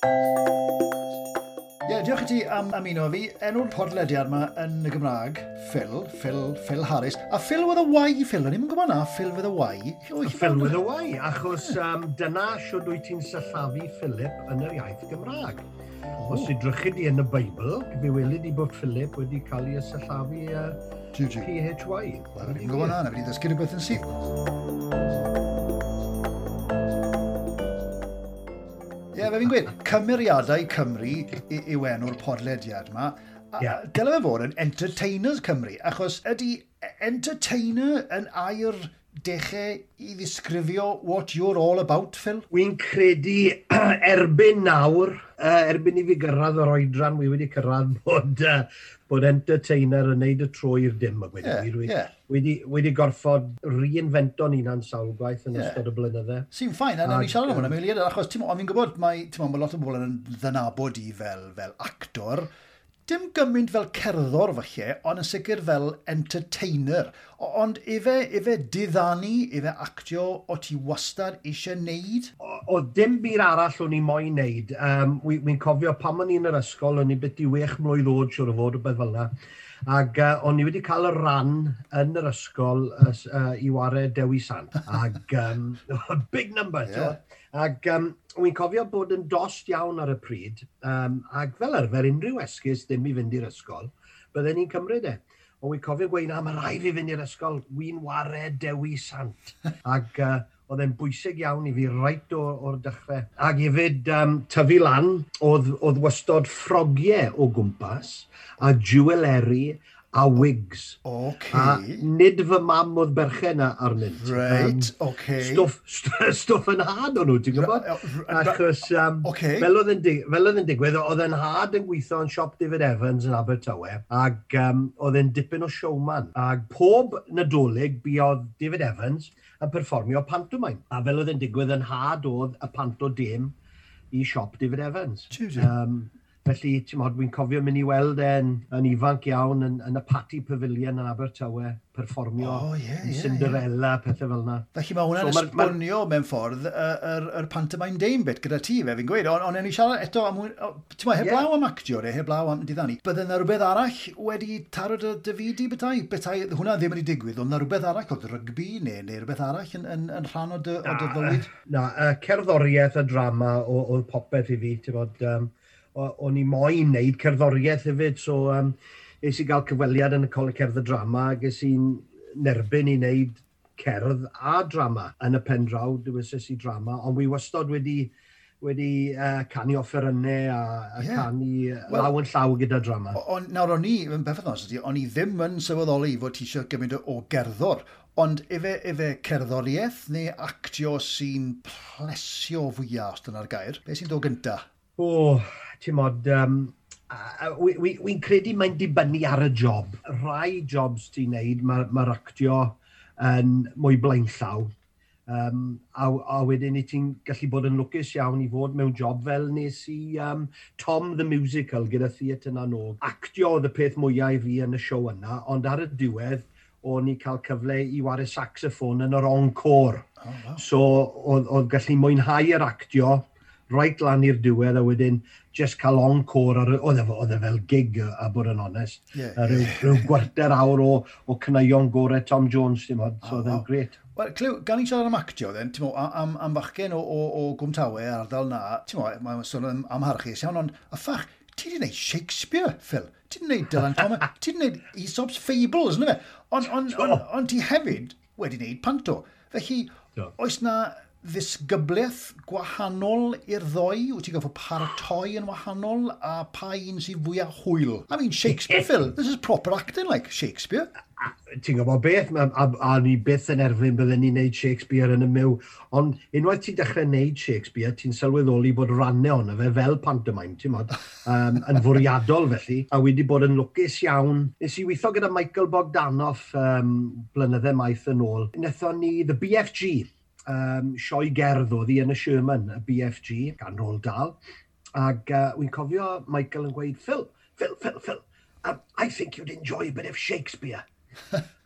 Ie, yeah, diolch i ti am ymuno fi. Enw'r podlediad yma yn y Gymraeg, Phil, Phil, Phil Harris. A Phil with a Y, Phil, o'n i'n gwybod na, Phil with a Y. Phil with a Y, achos um, dyna siwr wyt ti'n sillafu Philip yn yr iaith Gymraeg. Oh. Os edrychyd di yn y Beibl, fe welid i bod Philip wedi cael ei ysyllafu uh, PHY. Wel, ni'n gwybod na, na fi ddysgu rhywbeth yn syth. fi'n gweud, cymeriadau Cymru yw enw'r podlediad yma. Yeah. Dyle fe fod yn Entertainers Cymru, achos ydy e-, entertainer yn air dechrau i ddisgrifio what you're all about, Phil? Wy'n credu erbyn nawr, uh, erbyn i fi gyrraedd yr oedran, wi wedi cyrraedd bod, uh, bod entertainer yn neud y tro i'r dim. Wedi, yeah, wedi, yeah. wedi, wedi gorfod reinvento'n unan sawl gwaith yn yeah. ystod y blynydde. Sy'n ffain, a nawn ni siarad am hwnna, Meliad, achos ti'n fi'n gwybod mae, mae lot o bobl yn ddynabod i fel, fel actor, dim gymaint fel cerddor falle, ond yn sicr fel entertainer. Ond efe, efe diddannu, efe actio, o ti wastad eisiau neud? O, o dim byd arall o'n i moyn neud. Um, Wy'n wi cofio pam o'n i'n yr ysgol, o'n i beth i wech mlwydd oed siwr o fod o beth fel yna. Ac uh, o'n i wedi cael y ran yn yr ysgol uh, uh, i wario Dewi Sant. Ac um, big number, yeah. Ac um, wy'n cofio bod yn dost iawn ar y pryd. Um, ac fel arfer, unrhyw esgus ddim i fynd i'r ysgol, bydden ni'n cymryd e. Ond wy'n cofio gweud, na, mae rai fi fynd i'r ysgol, wy'n ware dewi sant. Ac uh, oedd e'n bwysig iawn i fi reit o'r dechrau. Ac hefyd um, tyfu lan, oedd, oedd wastod ffrogiau o gwmpas, a jweleri, a wigs. Okay. A nid fy mam oedd berchen arnynt. Right, um, okay. Stwff, stwff yn had o'n nhw, ti'n gwybod? Achos, um, okay. fel oedd yn, dig yn digwydd, oedd yn had yn gweithio yn siop David Evans yn Abertawe, ac um, oedd yn dipyn o showman. Ac pob nadolig buodd David Evans yn perfformio pantomime. A fel oedd yn digwydd yn had oedd y panto dim i siop David Evans. Um, Felly, mod, dwi'n cofio mynd i weld e'n yn ifanc iawn yn, yn y Patti Pavilion yn Abertawe, perfformio oh, yeah, yeah, Cinderella, yeah. pethau fel yna. Felly mae hwnna'n so, esbonio ma... mewn ffordd yr er, er, pantomime dame bit gyda ti fe, fi'n gweud. Ond on, o'n i siarad eto am... Ti'n ma, heblaw yeah. am actio re, heblaw am diddani. bydde yna rhywbeth arall wedi taro dy dyfudi betai? Betai, hwnna ddim wedi digwydd, ond yna rhywbeth arall, oedd rygbi neu, neu rhywbeth arall yn, yn, yn rhan o dy, na, o dy fywyd? Na, uh, cerddoriaeth a drama oedd popeth i fi, ti'n bod... Um, o'n i moyn wneud cerddoriaeth hefyd, so um, es i gael cyfweliad yn y Coleg Cerdd y Drama, ac es i'n nerbyn i wneud cerdd a drama yn y pen draw, dywysys i drama, ond wy wastod wedi wedi uh, canu offerynnau a, a yeah. canu well, law yn llaw gyda drama. On, nawr, o'n i, yn beffeth os ydy, o'n i ddim yn sylweddoli fod ti eisiau gymryd o gerddor, ond efe, efe cerddoriaeth neu actio sy'n plesio fwyaf, os dyna'r gair, beth sy'n dod gyntaf? O, oh, mod, um, wi'n wi, wi credu mae'n dibynnu ar y job. Rai jobs ti'n neud, mae'r ma, ma actio yn mwy blaenllaw. Um, a, a wedyn i ti'n gallu bod yn lwcus iawn i fod mewn job fel nes i um, Tom the Musical gyda Theatr na Nog. Actio oedd y peth mwyaf i fi yn y siow yna, ond ar y diwedd o'n i cael cyfle i wario saxophone yn yr encore. Oh, wow. So oedd gallu mwynhau yr actio right lan i'r diwedd a wedyn just cael on cor ar, oedd e e fel gig a bod yn onest. Yeah, uh, rhyw, rhyw gwarter awr o, o cynnion gore Tom Jones ti'n modd, so oedd oh, e'n gret Wel, Clyw, gan i siarad am actio, then, mo, am, am fachgen o, o, o Gwmtawe, ardal na, ti'n mo, mae'n sôn am, am harchus iawn, ond y ffach, ti di wneud Shakespeare, Phil. Ti di wneud Dylan Thomas, ti di wneud Aesop's Fables, yna fe. Ond on, on, on, on ti hefyd wedi wneud panto. Felly, oes na ddisgyblaeth gwahanol i'r ddoi? Wyt ti'n gofod paratoi yn wahanol a pa un sy'n fwyaf hwyl? I mean, Shakespeare, Phil. This is proper acting like Shakespeare. Ti'n gwybod beth? A, a, a ni byth yn erfyn bydden ni'n neud Shakespeare yn y myw. Ond unwaith ti'n dechrau neud Shakespeare, ti'n sylweddoli bod rannau ond fe fel pantomime, ti'n modd, um, yn fwriadol felly. A wedi bod yn lwcus iawn. Nes i weithio gyda Michael Bogdanoff um, blynyddau maith yn ôl. Nethon ni The BFG, um, sioi gerdd oedd hi yn y Sherman, y BFG, gan rôl dal. Ac uh, wy'n cofio Michael yn gweud, Phil, Phil, Phil, Phil, um, I think you'd enjoy a bit of Shakespeare.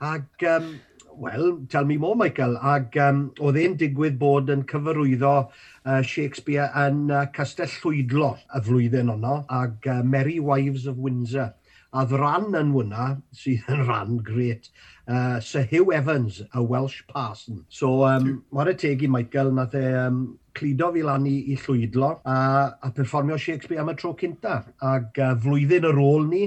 Ac, um, well, tell me more, Michael. Ac um, oedd e'n digwydd bod yn cyfarwyddo uh, Shakespeare yn uh, Castell Llwydlo y flwyddyn honno, ac uh, Merry Wives of Windsor. A ddran yn hwnna, sydd yn rhan gret, uh, Sir Hugh Evans, a Welsh parson. So, um, mae'r teg i Michael, nath e um, clido fi lan i, i llwydlo a, a perfformio Shakespeare am y tro cynta. Ac uh, flwyddyn ar ôl ni,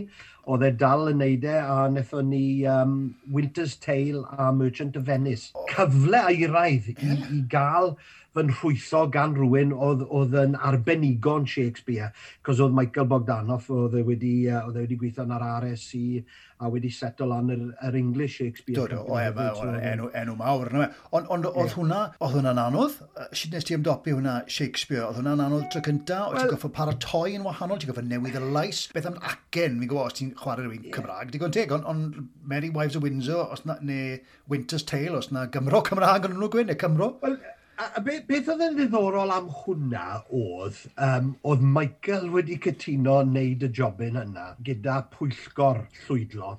oedd e dal yn neud e a wnaethon ni um, Winter's Tale a Merchant of Venice. Cyfle airaidd i, i gael fy rhwytho gan rhywun oedd, oedd yn arbenigo'n Shakespeare, cos oedd Michael Bogdanoff oedd e wedi, uh, oedd e wedi gweithio yn yr RSC a wedi seto lan yr, yr English Shakespeare. Dod, o, e, ma, enw, enw mawr. E? Ond on, oedd hwnna, oedd hwnna'n anodd? Sut nes ti ymdopi hwnna Shakespeare? Oedd hwnna'n anodd tro cynta? Oedd well, ti'n goffo paratoi yn wahanol? Ti'n goffo newydd y lais? Beth am acen? Mi'n gwybod os ti'n chwarae rhywun Cymraeg? Digon teg, ond on Mary Wives of Windsor, os na, neu Winter's Tale, os na Gymro Cymraeg yn nhw gwyn, neu Cymro? Well, a, a beth, beth oedd yn ddiddorol am hwnna oedd, um, oedd Michael wedi cytuno wneud y jobyn yna gyda pwyllgor llwydlo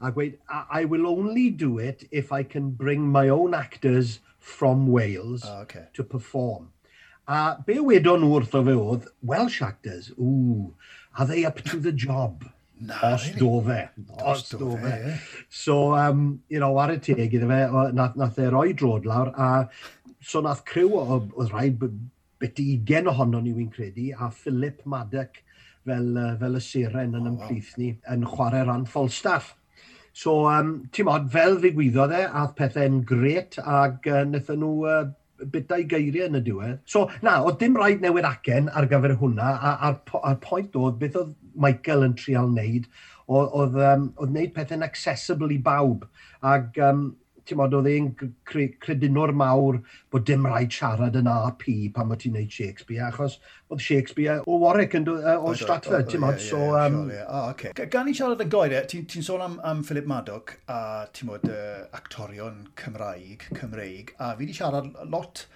a gweud, I will only do it if I can bring my own actors from Wales oh, okay. to perform. A be wedon nhw wrtho fe oedd, Welsh actors, ooh, are they up to the job? Na, os really? do fe. Os, os do, do fe. fe. So, um, you know, ar y teg iddo fe, nath, nath e roi drod lawr, a so nath criw o, oedd rhaid beth i 20 ohono ni wy'n credu, a Philip Maddock fel, fel y siren yn ymplith ni yn chwarae ran Falstaff. So, um, ti'n modd, fel ddigwyddodd e, ath pethau'n gret ac uh, wnaethon nhw uh, bydau geiriau yn y diwedd. So, na, oedd dim rhaid newid acen ar gyfer hwnna, a, a'r, a'r pwynt oedd beth oedd Michael yn trial wneud, oedd, oedd, um, oedd wneud pethau'n accessible i bawb. Ac um, ti'n modd, oedd e'n credinwr mawr bod dim rhaid siarad yn RP pan mae ti'n neud Shakespeare, achos oedd Shakespeare o Warwick yn uh, o Stratford, oh, ti'n modd, so... Um... Sure, yeah. oh, okay. Gan i siarad yn goed, ti'n ti sôn am, am Philip Maddock a ti'n modd uh, actorion Cymraeg, Cymreig, a fi wedi siarad lot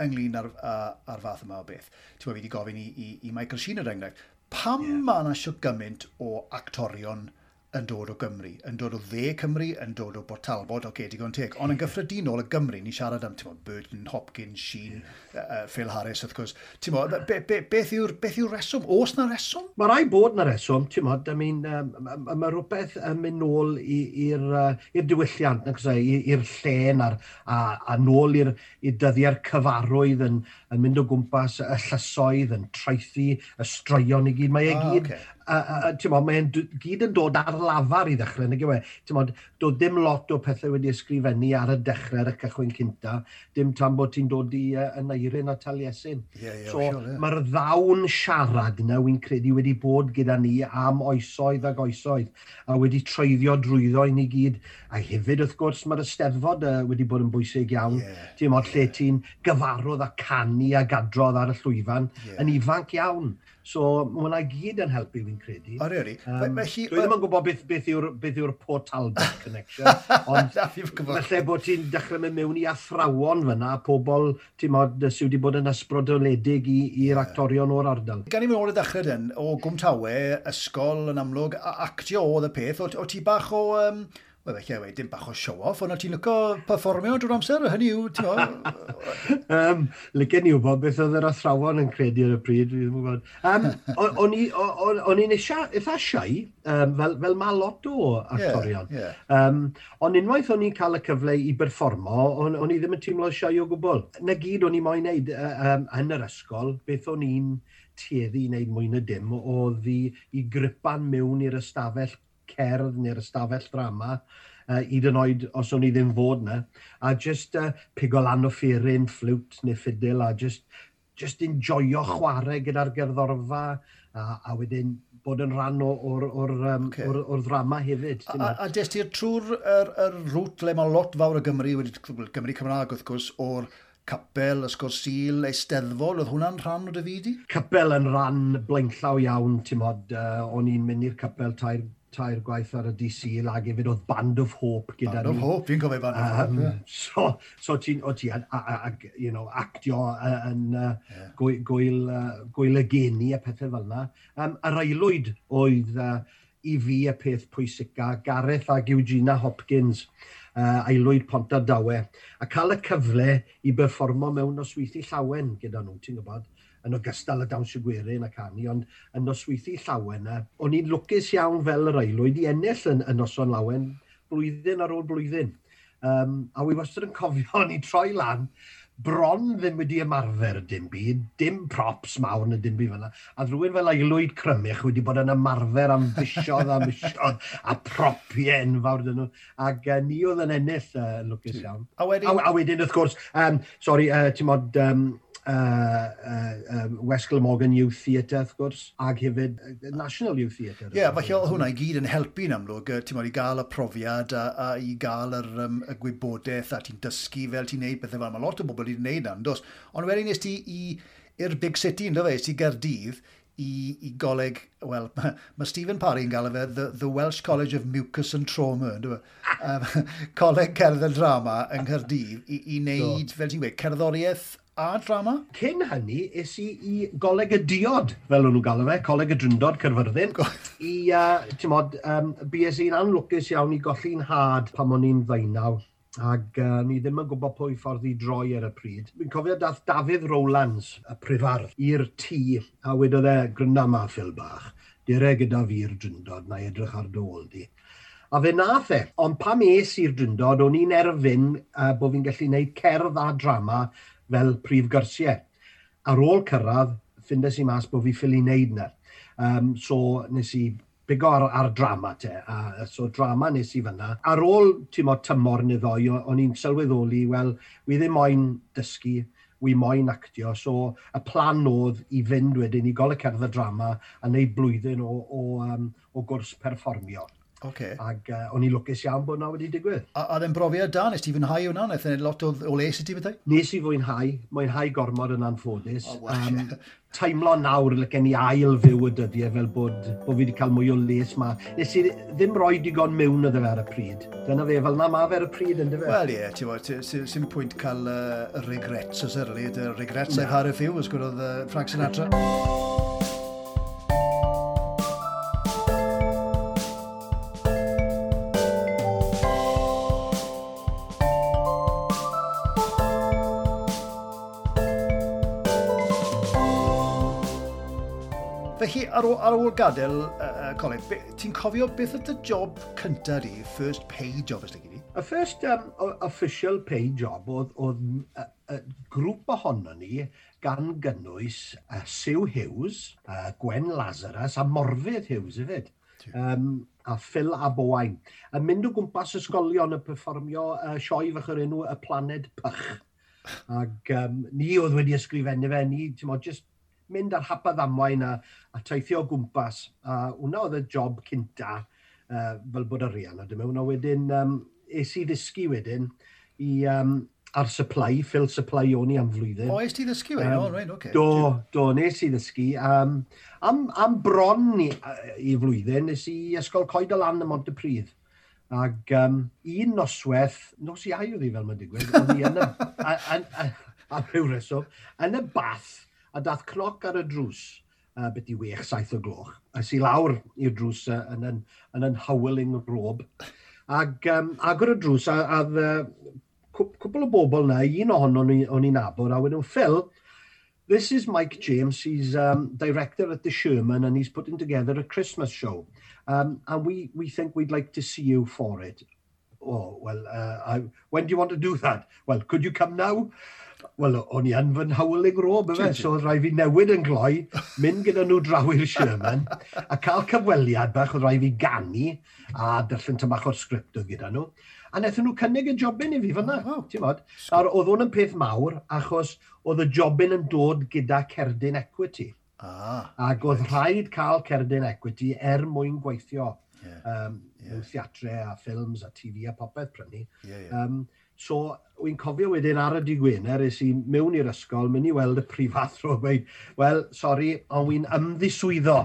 ynglyn ar, uh, ar fath yma o beth. Ti'n modd, fi wedi gofyn i, i, i Michael Sheen er enghraifft, pam yeah. mae yna siw gymaint o actorion Cymraeg yn dod o Gymru, yn dod o dde Cymru, yn dod o Bort Talbot, o'r okay, digon teg. Ond yn gyffredinol y Gymru, ni siarad am, ti'n Burton, Hopkins, Sheen, yeah. uh, Phil Harris, wrth gwrs. Ti'n modd, be, be, beth yw'r yw reswm? Oes na reswm? Mae rai bod na reswm, ti'n modd, I mean, um, mae rhywbeth yn mynd nôl i'r uh, diwylliant, e, i'r llen a'r, a, a nôl i'r dyddiau'r cyfarwydd yn, yn mynd o gwmpas y llysoedd, yn traethu, y straeon i gyd. Mae e ah, gyd okay a, a, mae'n gyd yn dod ar lafar i ddechrau, nag yw e? Mod, dod dim lot o pethau wedi ysgrifennu ar y dechrau ar y cychwyn cynta, dim tan bod ti'n dod i uh, yn eirin a taliesin. Yeah, yeah, so, sure, yeah. mae'r ddawn siarad yna wy'n credu wedi bod gyda ni am oesoedd ag oesoedd, a wedi treiddio drwyddo i ni gyd. A hefyd, wrth gwrs, mae'r ysteddfod uh, wedi bod yn bwysig iawn. Yeah, ti'n yeah. lle ti'n gyfarwydd a canu a gadrodd ar y llwyfan, yeah. yn ifanc iawn. So mae hwnna gyd yn helpu fi'n credu. O, really? Um, Felly... Dwi ddim yn gwybod beth, beth yw'r yw Port Talbot connection, ond felly bod ti'n dechrau mynd mewn i athrawon fyna, pobl ti'n modd sydd wedi bod yn ysbrydoledig i'r actorion o'r ardal. Gan i mi ôl y dechrau dyn, o Gwmtawe, ysgol yn amlwg, actio oedd y peth, o, o ti bach o... Um, Wel, eich wedi dim bach o show-off, ond ti'n lyco performio drwy'r amser, hynny yw, ti'n o... um, Lygen i wybod beth oedd yr athrawon yn credu ar y pryd, dwi'n gwybod. Um, o'n i'n eitha siai, um, fel, fel mae lot o actorion. Yeah, yeah. um, ond unwaith o'n i'n cael y cyfle i berfformo, o'n, on i ddim yn teimlo siai o gwbl. Na gyd o'n i'n moyn wneud um, yn yr ysgol, beth o'n i'n tueddu i wneud mwy na dim, oedd i, i gripan mewn i'r ystafell cerdd neu'r ystafell drama, uh, hyd yn oed os o'n i ddim fod na, a just uh, pigo lan o ffeirin, fflwt neu ffidil, a just, just enjoyo chwarae gyda'r gerddorfa, a, a wedyn bod yn rhan o'r, or, um, okay. or, or ddrama hefyd. A, a, a des ti'r trwy'r er, er rŵt le mae lot fawr o Gymru, wedi Gymru Cymraeg wrth gwrs, o'r capel, ysgol sil, eisteddfol, oedd hwnna'n rhan o Dafidi? Capel yn rhan blaenllaw iawn, ti'n modd, Uh, o'n i'n mynd i'r capel tair tair gwaith ar y DC ag efo oedd Band of Hope gyda Band ni. Band of Hope, fi'n gofio Band of Hope. Um, yeah. So, so ti'n ti, you know, actio e, yn e, uh, yeah. gwyl, uh, gwyl y geni a pethau fel yna. Um, yr aelwyd oedd uh, i fi y peth pwysica, Gareth ag Eugenia Hopkins uh, aelwyd pont Dawe, a cael y cyfle i berfformo mewn nosweithi llawen gyda nhw, ti'n gwybod, yn ogystal y dawnsio gwerin ac canu, ond yn nosweithi llawen na, o'n i'n lwcus iawn fel yr aelwyd i ennill yn, yn noson lawen blwyddyn ar ôl blwyddyn. Um, a wi wastad yn cofio, o'n i'n troi lan, bron ddim wedi ymarfer dim byd, dim props mawr na dim byd fyna. A rhywun fel aelwyd crymich wedi bod yn ymarfer am fisiodd a fisiodd a propiau enfawr dyn nhw. Ac uh, ni oedd yn ennill uh, lwcus iawn. A wedyn... A, a wedyn, wrth gwrs, um, sori, uh, ti'n modd, um, uh, uh, um, Westgl Youth Theatre, wrth gwrs, ag hefyd uh, National Youth Theatre. Ie, yeah, falle oedd hwnna i gyd yn helpu'n amlwg, ti'n modd i gael y profiad a, a i gael yr, um, y gwybodaeth a ti'n dysgu fel ti'n neud bethau fel. Mae lot o bobl wedi'i wneud na'n dos. Ond wedyn nes ti i'r Big City, ynddo fe, ti Gerdydd, i, i goleg, wel, mae ma Stephen Parry'n gael fe the, the Welsh College of Mucus and Trauma, ynddo um, Coleg Cerdd Drama yng Nghyrdydd i, i wneud, so. fel ti'n gweud, cerddoriaeth a drama. Cyn hynny, is i i goleg y diod, fel o'n nhw'n galw fe, coleg y dryndod Cyrfyrddin, i, uh, ti'n modd, um, BS i'n anlwcus iawn i golli'n had pan o'n i'n ddeunaw ac uh, ni ddim yn gwybod pwy ffordd i droi ar y pryd. Fi'n cofio dath Dafydd Rowlands, y prifardd, i'r tŷ, a wedodd e, gryna ma, ffil Bach, dire gyda fi'r dryndod, na edrych ar dy ôl di. A fe nath e, ond pam es i'r dryndod, o'n i'n erfyn uh, bod fi'n gallu gwneud cerdd a drama fel prif gyrsiau. Ar ôl cyrraedd, ffindes i mas bod fi ffili wneud na. Um, so nes i bigo ar, ar drama te, a so drama nes i fyna. Ar ôl tymo tymor neu ddoi, o'n i'n sylweddoli, wel, wi ddim moyn dysgu, wi moyn actio, so y plan oedd i fynd wedyn i gol y cerdd y drama a wneud blwyddyn o, o, um, o gwrs perfformio. Okay. Ac uh, o'n i lwcus iawn bod na wedi digwydd. A a ddim brofiad da? Nes ti fwynhau hwnna? Nes ti'n lot o, o les i ti bethau? Nes i fwynhau. Mwynhau gormod yn anffodus. Oh, wow. um, teimlo nawr le gen i ail fyw y dyddiau fel bod, bod fi wedi cael mwy o les ma. Nes i ddim roi digon mewn iddo fe ar y pryd. Dyna fe, fel na ma fe ar y pryd yn fe. Wel ie, ti'n bod, sy'n pwynt cael uh, regrets os erli. Regrets yeah. I've had a few, os gwrdd uh, Frank Sinatra. Felly, ar ôl, ar ôl gadael uh, coleg, ti'n cofio beth oedd y job cyntaf di, first pay job ysdeg i di? Y first um, official pay job oedd, oedd uh, uh, grŵp ohono ni gan gynnwys uh, Sue Hughes, uh, Gwen Lazarus a Morfydd Hughes hefyd. Um, a Phil Abowain. Yn mynd o gwmpas ysgolion y perfformio uh, sioe fach yr enw Y Planed Pych. Ac um, ni oedd wedi ysgrifennu fe, ni, ti'n modd, just mynd ar hapa ddamwain a, a teithio o gwmpas. A hwnna oedd y job cynta uh, fel bod ar rian. A dyma hwnna wedyn, um, es i ddysgu wedyn i, um, ar supply, ffil supply o'n i am flwyddyn. O, es ti ddysgu wedyn? Um, oh, right, okay. Do, do, nes i ddysgu. Um, am, am bron i, i flwyddyn, nes i ysgol coed y lan y Montepryd. Ac um, un noswaith, nos iau oedd hi fel mae'n digwydd, oedd i yn y, a, a, a, a, a, a, a, a, a, a, a, a, a, a, a, a dath cloc ar y drws, uh, beth e, i wech, saith o gloch, a si lawr i'r drws uh, yn, yn, yn, yn howling rob. Ag, um, agor y drws, a, a uh, cwbl o bobl na, un ohono o'n i'n nabod, a wedyn Phil, This is Mike James. He's um, director at the Sherman and he's putting together a Christmas show. Um, and we, we think we'd like to see you for it. Oh, well, uh, I, when do you want to do that? Well, could you come now? Wel, o'n i yn fy nhawlig rob efe, so oedd rai fi newid yn gloi, mynd gyda nhw draw i'r Sherman, a cael cyfweliad bach, oedd rai fi gannu, a dyllun tymach o'r sgript o gyda nhw. A wnaethon nhw cynnig y jobyn i fi fyna, oh, ti'n bod? A oedd hwn yn peth mawr, achos oedd y jobyn yn dod gyda cerdyn equity. Ah, Ac oedd right. rhaid cael cerdyn equity er mwyn gweithio yeah, um, yeah. theatre a ffilms a TV a popeth prynu. Yeah, yeah. Um, So, wy'n cofio wedyn ar y digwener, es i mewn i'r ysgol, mynd i weld y prifathro, gweud, wel, sori, ond wy'n ymddiswyddo.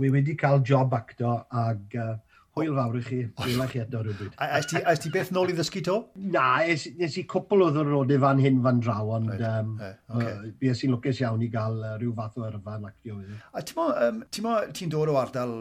Wy wedi cael job acto ag uh, hwyl fawr i chi, hwyl chi eto rhywbryd. A ys ti ti beth nôl i ddysgu to? Na, es, es i cwpl o ddwrnodau fan hyn fan draw, ond right. um, e, yeah, okay. uh, es i'n lwcus iawn i gael uh, rhyw fath o yrfa yn actio. A ti'n mo, um, ti'n dod o ardal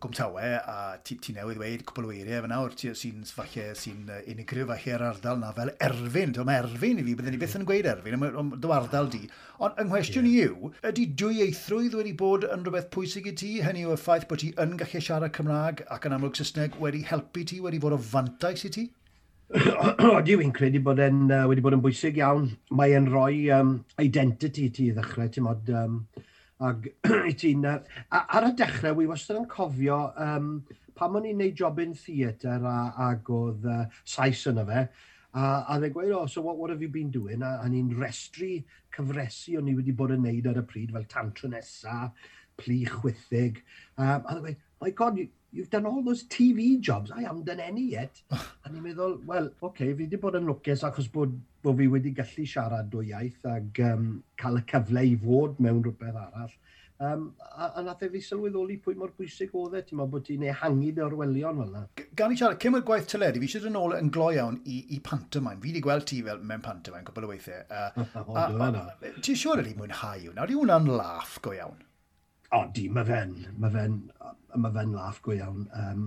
gwmtawe a ti, ti newydd dweud cwpl o eiriau fe nawr sy'n falle sy'n unigryw falle ar ardal na fel erfyn. Dwi'n erfyn i fi, byddwn ni byth yn gweud erfyn, am dy ardal di. Ond yng nghwestiwn yeah. yw, ydy dwy eithrwydd wedi bod yn rhywbeth pwysig i ti? Hynny yw y ffaith bod ti yn gallu siarad Cymraeg ac yn amlwg Saesneg wedi helpu ti, wedi bod o fantais i ti? Oeddi fi'n credu bod e'n uh, wedi bod yn bwysig iawn. Mae e'n rhoi um, identity ti i ddechrau, ti'n modd... Um, Ag, i ti'n... Ar y dechrau, wi wastad yn cofio um, pam o'n i'n neud job in theatr a, ag oedd uh, Saes yna fe, a, a dde gweud, oh, so what, what have you been doing? A, a ni'n restru cyfresu o'n i wedi bod yn neud ar y pryd, fel Tantra nesa, Plu Chwythig. Um, a dde gweud, my god, you, you've done all those TV jobs, I haven't done any yet. a ni'n meddwl, wel, oce, okay, fi wedi bod yn lwcus achos bod, bod fi wedi gallu siarad dwy iaith ac um, cael y cyfle i fod mewn rhywbeth arall. Um, a, a nath e fi sylweddoli pwy mor bwysig oedd e, ti'n meddwl bod ti'n ehangu dy e orwelion fel yna. Gan i siarad, cym y gwaith teledu, fi eisiau dod yn ôl yn glo iawn i, i pantomain. Fi wedi gweld ti fel mewn pantomain, cwbl o weithiau. Uh, Ti'n siŵr ydy mwynhau yw? Nawr, di hwnna'n laff go iawn? o, di, mae fe'n, mae fe'n, mae fe'n laff go iawn. Um,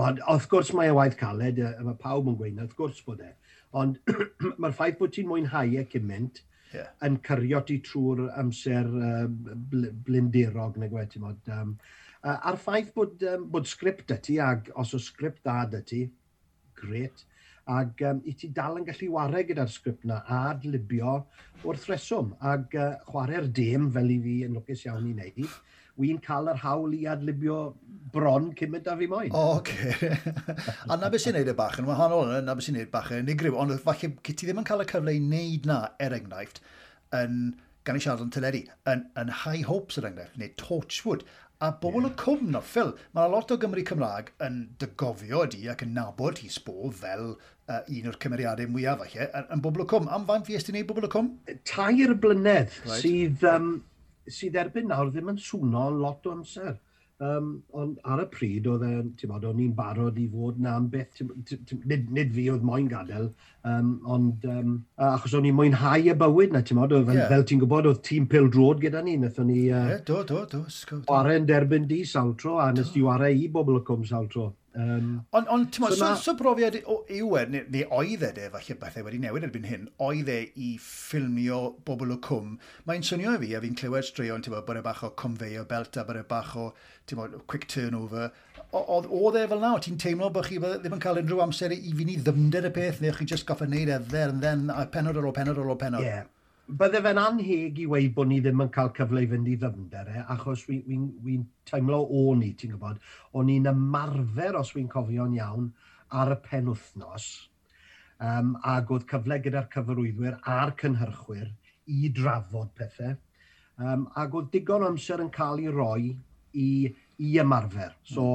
mod, wrth gwrs mae e waith caled, mae pawb yn gweud, wrth gwrs bod e. Ond mae'r ffaith bod ti'n mwynhau e cymaint yeah. yn cyrio ti trwy'r amser uh, bl blindirog, neu gwe, ti'n modd. Um, uh, a'r ffaith bod, um, bod sgript y ti, ag os o sgript da ati, e gret, ac um, i ti dal yn gallu wario gyda'r sgript na a adlibio wrth reswm ac uh, chwarae'r dim fel i fi yn lwcus iawn i wneud wy'n cael yr hawl i adlibio bron cymryd a fi moyn. O, okay. a na beth sy'n neud y bach yn wahanol, na beth sy'n neud bach yn unigryw, ond falle ti ddim yn cael y cyfle i wneud na, er enghraifft, yn gan i siarad yn teledu, yn, yn High Hopes er enghraifft, neu Torchwood. A bobl yeah. y cwm o'r Phil, mae lot o Gymru Cymraeg yn dygofio di ac yn nabod hi sbo fel uh, un o'r cymeriadau mwyaf falle, yn, yn bobl y cwm. Am faint fi ysdi wneud bobl y cwm? Tair blynedd right. sydd um, sydd erbyn nawr ddim yn swno lot o amser. Um, ond ar y pryd oedd e, ti'n bod, o'n i'n barod i fod na am beth, nid, nid fi oedd moyn gadael, um, ond um, achos o'n i'n mwynhau y bywyd na, ti'n bod, fel, yeah. fel ti'n gwybod, oedd tîm pil drod gyda ni, nathon ni uh, yeah, do, do, do, sgo, do. warain derbyn di saltro, a nes i warai i bobl y cwm saltro. Um, Ond on, so, so, na... so, brofiad yw e, neu neu oedd e, falle bethau wedi newid erbyn hyn, oedd e i ffilmio bobl o cwm. Mae'n swnio i fi, a fi'n clywed straeon, ti'n bod e bach o conveyor belt a bod e bach o ti'n bod, quick turnover. Oedd e fel naw, ti'n teimlo bod chi ddim yn cael unrhyw amser i fi ni ddymder y peth, neu chi just goffa wneud e dder and then, a penod ar ôl penod ar ôl penod. Yeah bydde fe'n anheg i weid bod ni ddim yn cael cyfle i fynd i ddyfnder e, achos wy'n wi, wi, teimlo o ni, ti'n gwybod, o'n i'n ymarfer, os wy'n cofio'n iawn, ar y pen wythnos, um, ac oedd cyfle gyda'r cyfarwyddwyr a'r cynhyrchwyr i drafod pethau, um, ac oedd digon amser yn cael ei roi i, i ymarfer. So,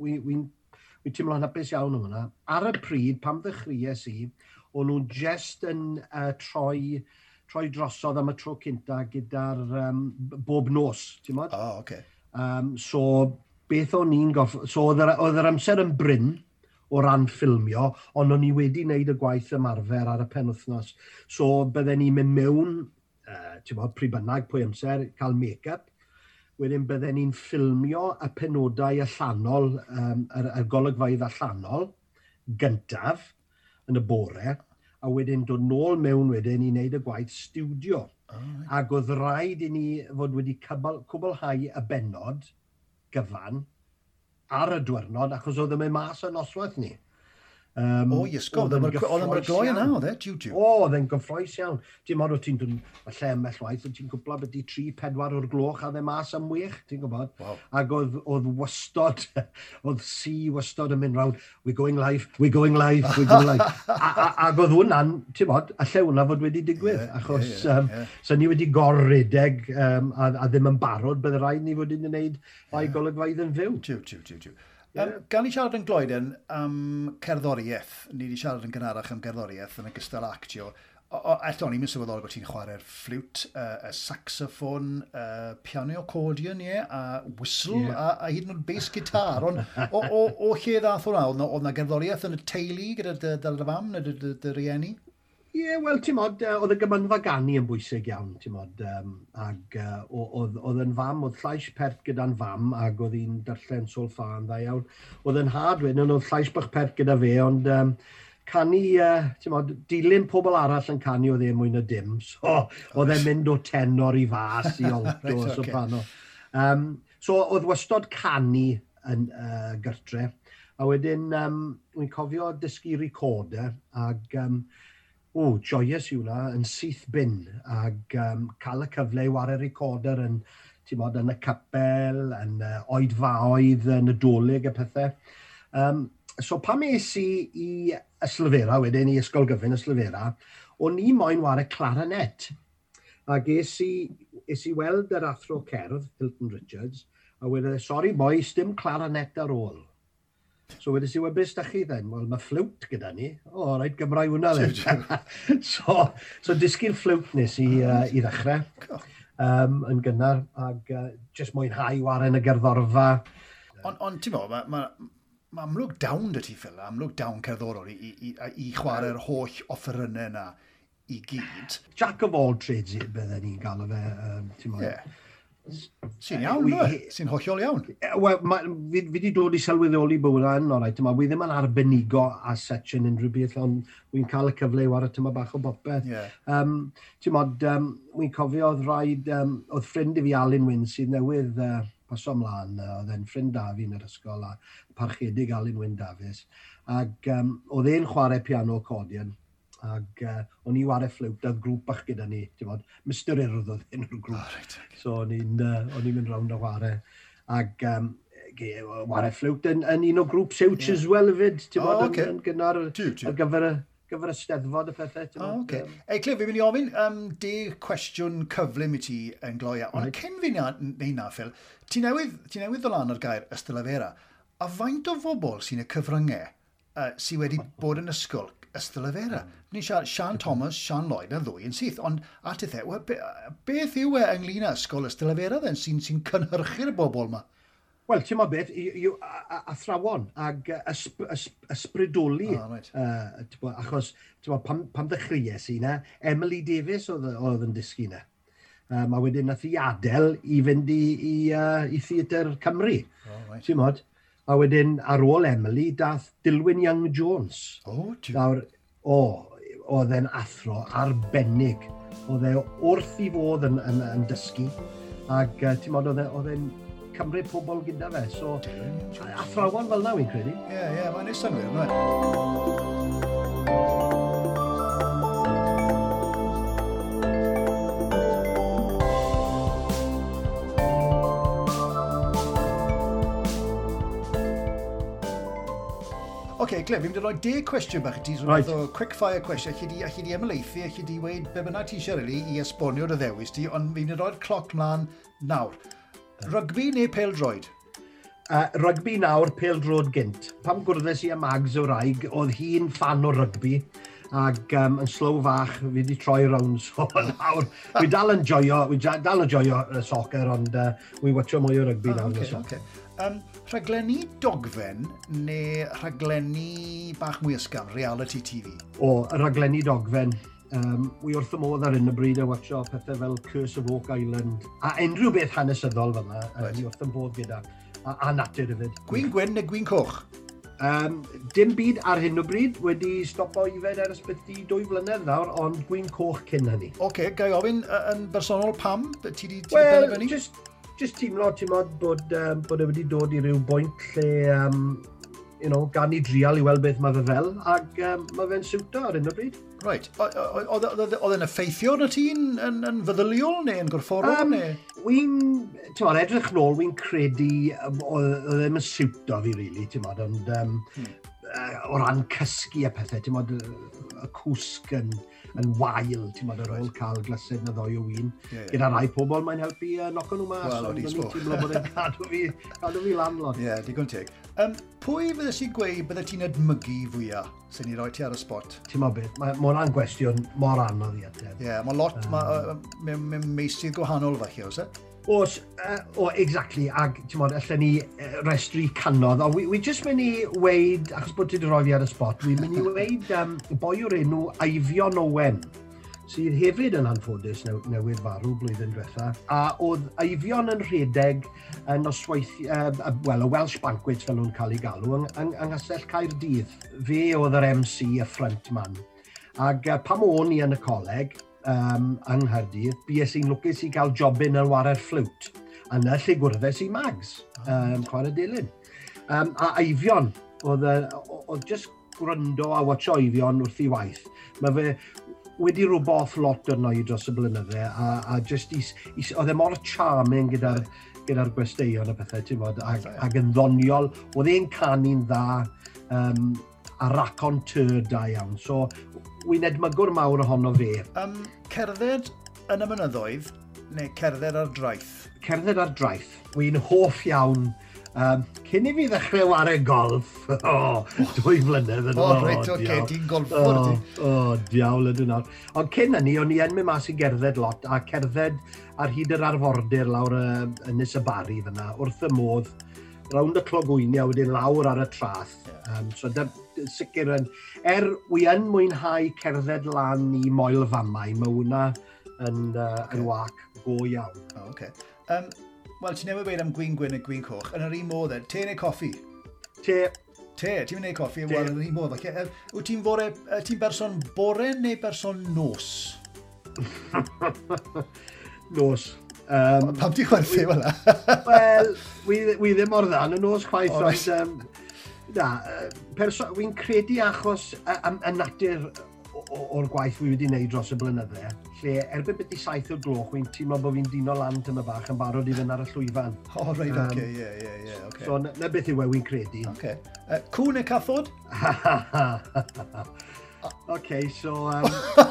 wy'n wi, wi, wi teimlo hapus iawn o hwnna. Ar y pryd, pam ddechreuais i, o'n nhw'n just yn uh, troi troi drosodd am y tro cynta gyda'r um, bob nos, ti'n modd? O, oh, okay. Um, so, beth o'n i'n goff... So, oedd yr amser yn bryn o ran ffilmio, ond o'n i wedi wneud y gwaith ymarfer ar y penwthnos. So, bydden ni'n mynd mewn, uh, ti'n modd, pryd bynnag, pwy amser, cael make-up, wedyn bydden ni'n ffilmio y penodau allanol, um, y, y golygfaidd allanol, gyntaf, yn y bore, a wedyn dod nôl mewn wedyn i wneud y gwaith studio. Oh. Ac oedd rhaid i ni fod wedi cwblhau y benod gyfan ar y diwrnod achos oedd y mae mas y noswaith ni. Um, o, Iesgob, oedd yn gloi yna, oedd e, diw, e e? diw. O, oedd e'n gyffroes iawn. Ti'n marw ti'n dyn y lle mellwaith, ti'n gwybod beth i 3-4 o'r gloch a dde mas am wych, ti'n gwybod? Wow. Ac oedd, oedd wastod, oedd si wastod yn mynd rawn, we're going live, we're going live, we're going live. ac oedd hwnna'n, ti'n bod, a lle hwnna fod wedi digwydd, yeah, achos yeah, yeah, um, yeah. so ni wedi gorrideg um, a, a, ddim yn barod, bydd rhaid ni fod wedi'n gwneud bai yeah. golygfaidd yn fyw. Jiw, jiw, jiw, jiw. Yeah. Um, gan i siarad yn gloeden am cerddoriaeth, ni wedi siarad yn gynharach am gerddoriaeth yn ogystal actio, Eto, ni'n mynd sylweddol bod ti'n chwarae'r fflwt, uh, y saxophon, uh, piano accordion, ie, yeah, a whistle, yeah. a, a hyd yn oed bass gitar. Ond o, o, o lle ddath hwnna? Oedd na, na gerddoriaeth yn y teulu gyda dy, dy, dy fam neu dy, dy, dy rieni? Ie, yeah, wel, ti'n modd, uh, oedd y gymynfa ganu yn bwysig iawn, ti'n modd, um, ag uh, oedd yn fam, oedd llais pert gyda'n fam, ag oedd hi'n darllen sol ffân dda iawn. Oedd yn had wedyn, oedd llais bach pert gyda fe, ond um, canu, uh, ti'n modd, dilyn pobl arall yn canu oedd e mwy na dim, so oedd e'n mynd o tenor i fas, i olto, right, soprano. Okay. Um, so oedd wastod canu yn uh, gyrtre, a wedyn, um, wy'n cofio dysgu recorder, ag... Um, o, joyous yw na, yn syth bin, ac um, cael y cyfle i wario recorder yn, ti'n bod, yn y capel, yn uh, oedfaoedd, yn y doleg a pethau. Um, so pam es i i Yslyfera, wedyn i Ysgol Gyfyn Yslyfera, o'n i moyn wario clarinet. Ac es i, es i weld yr athro cerdd, Hilton Richards, a wedi, sorry boys, dim clarinet ar ôl. So wedi si wel, beth ydych chi then? Wel, mae fflwt gyda ni. O, oh, rhaid Gymrae hwnna then. so, so disgyn fflwt nes i, uh, i ddechrau um, yn gynnar ac uh, jyst mwynhau waren y gerddorfa. Ond on, ti'n meddwl, mae ma, ma amlwg dawn dy ti ffil, amlwg dawn cerddorol i, i, i, i chwarae'r holl offerynnau yna i gyd. Jack of all trades, bydden ni'n gael o fe, um, ti'n meddwl. Yeah. Sy'n iawn, we, sy'n hollol iawn. Wel, fi wedi dod i sylweddoli bod hwnna yn orau. Wi ddim yn arbenigo a such yn unrhyw beth, ond wy'n cael y cyfle i wario tyma bach o bopeth. Yeah. Um, Ti'n modd, um, wy'n cofio oedd rhaid, um, oedd ffrind i fi Alun Wyn sydd newydd uh, paso ymlaen, uh, oedd e'n ffrind da fi yn yr ysgol a parchedig Alun Wyn Davies. Ac um, oedd e'n chwarae piano accordion Ac uh, o'n i ware fflwt, oedd grŵp bach gyda ni, ti'n bod, Mr Urdd oedd hyn o'r grŵp. Oh, right, okay. So o'n i'n uh, mynd rawn o ware. Ac um, ware fflwt yn, yn un o grŵp siwch yeah. as well fyd, ti'n bod, oh, okay. yn, yn gynnar ar gyfer y gyfer y steddfod y pethau. Oh, okay. Um, Ei, Clif, fi'n mynd i ofyn um, de cwestiwn cyflym i ti yn gloia. Ond right. cyn fi'n neud na, Phil, ti newydd, ti newydd ddol o'r gair ystylafera. A faint o bobl sy'n y cyfryngau uh, sydd wedi bod yn ysgol Ystel Afera. Ni'n siarad Sian Thomas, Sian Lloyd a ddwy yn syth, ond at y ddew, beth yw e ynglyn â ysgol Ystel Afera dden sy'n sy cynhyrchu'r bobl yma? Wel, ti'n ma beth, yw athrawon ag ysb, ysb, ysbrydoli. Oh, right. uh, bo, achos, ti'n ma, pam, pam ddechreuais i na, Emily Davis oedd oedd yn dysgu na. Um, a wedyn nath i adael i fynd i, i, uh, i Theatr Cymru. Oh, right. Ti'n modd? A wedyn ar ôl Emily, dath Dilwyn Young-Jones. O, oh, Nawr, o, oedd e'n athro arbennig. Oedd e wrth i fod yn, yn, yn dysgu. Ac uh, ti'n modd, oedd e, e'n cymryd pobl gyda fe. So, athrawon fel na, wy'n credu. Ie, yeah, ie, yeah, mae'n eistedd yn wir, okay, Gleb, fi'n mynd i roi deg cwestiwn bach i ti, right. o quick fire cwestiwn, chi di, chi di ymlaethu, chi di weid be bynnag ti eisiau rili i esbonio dy ddewis ti, ond fi'n mynd i roi'r cloc mlaen nawr. Rygbi neu pel droed? Uh, rygbi nawr, pel peldroed gynt. Pam gwrddes i am Mags o Raig, oedd hi'n fan o rygbi, ac um, yn slow fach, fi wedi troi rown, so nawr, fi dal yn joio, fi dal yn joio y soccer, ond uh, wi watcho mwy o rygbi ah, nawr. Okay, okay. Um, rhaglenni dogfen neu rhaglenni bach mwy ysgaf, reality TV? O, y rhaglenni dogfen. Um, wi wrth y modd ar hyn y bryd e a watcho pethau fel Curse of Oak Island a unrhyw beth hanesyddol fel yna, right. wi wrth y modd gyda, a, a natur hefyd. Gwyn Gwyn neu Gwyn Coch? Um, dim byd ar hyn o bryd wedi stopo i fed ers byty dwy flynedd nawr, ond gwyn coch cyn hynny. Oce, okay, gai ofyn yn bersonol pam? Ti wedi well, just just teimlo, teimlo bod, um, bod e wedi dod i ryw bwynt lle um, you know, gan i drial i weld beth mae fe fel, ac um, mae fe'n siwto ar hyn o bryd. Right. Oedd e'n effeithio na ti'n yn, yn feddyliol neu yn gorfforol um, neu? Wy'n, ti'n ma'n edrych nôl, wy'n credu oedd e'n yn siwto fi, really, ti'n ma'n, ond um, hmm. o ran cysgu a pethau, ti'n ma'n, y cwsg yn, yn wael, ti'n modd, ar ôl cael glased na ddoi o win. Yeah, yeah. Gyda rai pobl, mae'n helpu uh, noco nhw mas. Wel, o'n i'n teimlo bod e'n cadw fi, cadw fi lan lot. Ie, yeah, digon teg. Um, pwy fyddes si gweud bydde ti'n edmygu fwyaf sy'n ni roi ti ar y spot? Ti'n mo beth, mae ma hwnna'n gwestiwn mor anodd i ateb. Ie, yeah, mae lot, um, mae ma, ma, ma, ma, ma, ma, ma, ma, ma, Os, uh, o, exactly, ag, ti'n modd, allan ni uh, restru canodd, o, wi, wi just mynd i weid, achos bod ti wedi rhoi fi ar y spot, wi'n mynd i weid um, boi o'r enw Aifion Owen, sydd hefyd yn anffodus new, newydd farw blwyddyn diwetha, a oedd Aifion yn rhedeg yn oswaith, uh, well, y Welsh Banquet fel nhw'n cael ei galw, yng, yng, yng Nghasell Caerdydd. Fe oedd yr MC, y front man. Ac uh, pam o'n i yn y coleg, um, yng Nghaerdydd, bues i'n lwcus i gael jobyn yn warer fflwt. A na lle gwrddais i mags, ah. um, chwarae dilyn. Um, a Eifion, oedd, oedd just gwrando a watcho Eifion wrth i waith. Mae fe wedi rwboth lot arno i dros y blynydde, a, a just is, is, oedd e mor charming gyda'r gyda gwesteion a pethau, ti'n bod, ag, ag yn ddoniol, oedd e'n canu'n dda, um, a raconteur da iawn. So, wy'n edmygwr mawr ohono fe. Um, cerdded yn y mynyddoedd neu cerdded ar draeth? Cerdded ar draeth. Wy'n hoff iawn Um, cyn i fi ddechrau wario golf, o, oh, dwy flynedd yn ôl. O, reit, oce, okay, ti'n golffwr ti. O, oh, diawl ydyn nhw. Ond cyn hynny, o'n i yn mynd mas i gerdded lot, a cerdded ar hyd yr arfordir lawr y, Ynys y Bari fyna, wrth y modd, rownd y clogwynia wedyn lawr ar y trath. Um, so da, sicr yn, er wy yn mwynhau cerdded lan i moel famau, mae hwnna yn, uh, yn wac go iawn. Oh, okay. um, Wel, ti'n newid am gwyn gwyn a gwyn coch, yn yr un modd, e, te neu coffi? Te. Te, ti'n mynd i coffi, wel, yn yr un modd. Like, wyt ti'n fore, ti'n berson bore neu berson nos? nos. Um, Pam ti'n chwerthu fel Wel, wi ddim o'r ddan yn y nos chwaith, ond... Um, na, wy'n credu achos y natur o'r gwaith wi wedi wneud dros y blynydde, lle erbyn beth i saith o'r gloch, wy'n teimlo bod fi'n dino lan tyma bach yn barod i fynd ar y llwyfan. O, oh, reid, oce, ie, ie, ie, oce. So, na, na beth yw e, wy'n credu. Okay. Uh, cwn neu cathod? OK, so... Um...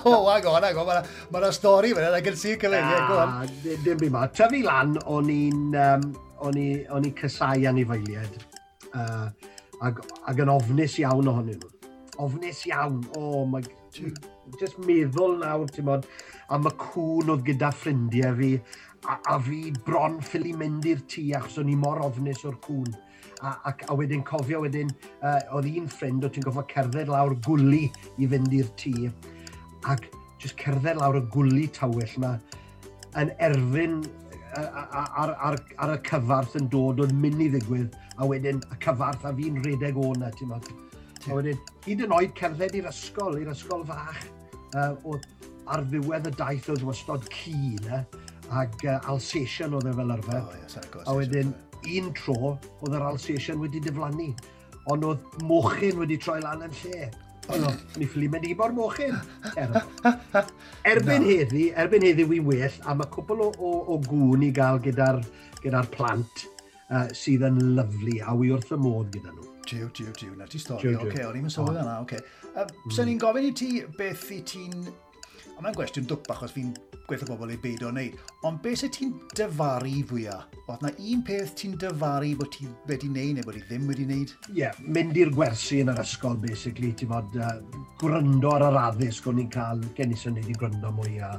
oh, hang on, hang on. Mae ma ma stori fan hyn, I can see cyfeiriau, go on. Dim byd ma. Tyfu lan, o'n i'n um, o'n i cysau anifeiliaid, Uh, ag, ag yn ofnus iawn ohonyn nhw. Ofnus iawn. Oh, my... Just meddwl nawr, ti'n bod, am y cwn oedd gyda ffrindiau fi, a, a fi bron ffili mynd i'r tŷ achos o'n i mor ofnus o'r cwn a, a, a wedyn cofio wedyn, uh, oedd un ffrind, oedd ti'n gofio cerdded lawr gwli i fynd i'r tŷ, ac jyst cerdded lawr y gwli tawyll yma, yn erfyn ar, ar, ar, y cyfarth yn dod o'n mynd i ddigwydd, a wedyn y cyfarth a fi'n redeg na, ti'n modd. A wedyn, hyd yn oed cerdded i'r ysgol, i'r ysgol fach, uh, oedd ar ddiwedd y daith oedd wastod ci, ne? Ac uh, Alsatian oedd e fel arfer. Oh, yes, a wedyn, un tro oedd yr Alsatian wedi diflannu, ond oedd mochyn wedi troi lan yn lle. Ond o'n i ffili mynd i bo'r mochyn. Er- erbyn no. heddi, erbyn heddi wy'n well, a mae cwbl o, o, o gŵn i gael gyda'r gyda plant uh, sydd yn lyflu, a wy wrth y modd gyda nhw. Diw, diw, diw, na ti stori. Oce, okay, o'n i'n sylwi yna, oce. Okay. Uh, mm. Sa'n ni'n gofyn i ti beth i ti'n A mae'n gwestiwn dwp achos fi'n gweithio bobl ei beidio wneud. Ond beth sy'n ti'n dyfaru fwyaf? Oedd na un peth ti'n dyfaru bod ti wedi wneud neu bod ti ddim wedi wneud? Ie, yeah, mynd i'r gwersi yn yr ysgol, basically, Ti'n bod uh, gwryndo ar yr addysg o'n i'n cael gen i neud i gwryndo mwy a,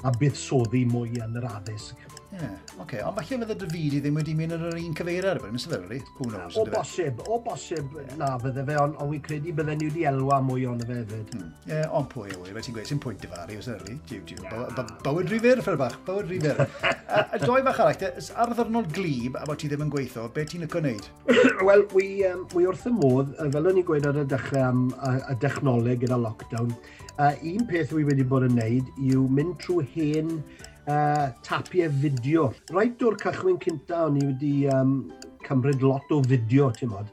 a buddsoddi mwy yn yr addysg. Ie, yeah, oce. Okay. Ond falle fydde Davidi ddim wedi mynd ar yr un cyfeiriad erbyn, ysaf yrru? Who knows? O bosib, o bosib yeah. na fydde fe, ond on, on credu bydde ni wedi elwa mwy o'n fe hefyd. Hmm, ie, hmm. yeah, ond pwy yw fe ti'n gweud, sy'n pwynt i fari, ysaf yrru? Diw, diw, bywyd rifyr, ffyr bach, bywyd rifyr. a doi fach arall, ar ddyrnod glib, a bod ti ddim yn gweithio, be ti'n yco wneud? Wel, wy, um, wy wrth y modd, fel o'n i'n gweud ar y dechrau am y, y dechnoleg gyda lockdown, uh, un peth wy wedi bod yn wneud yw mynd trwy hen uh, tapiau fideo. Rhaid o'r cychwyn cynta, o'n i wedi um, cymryd lot o fideo, ti'n modd,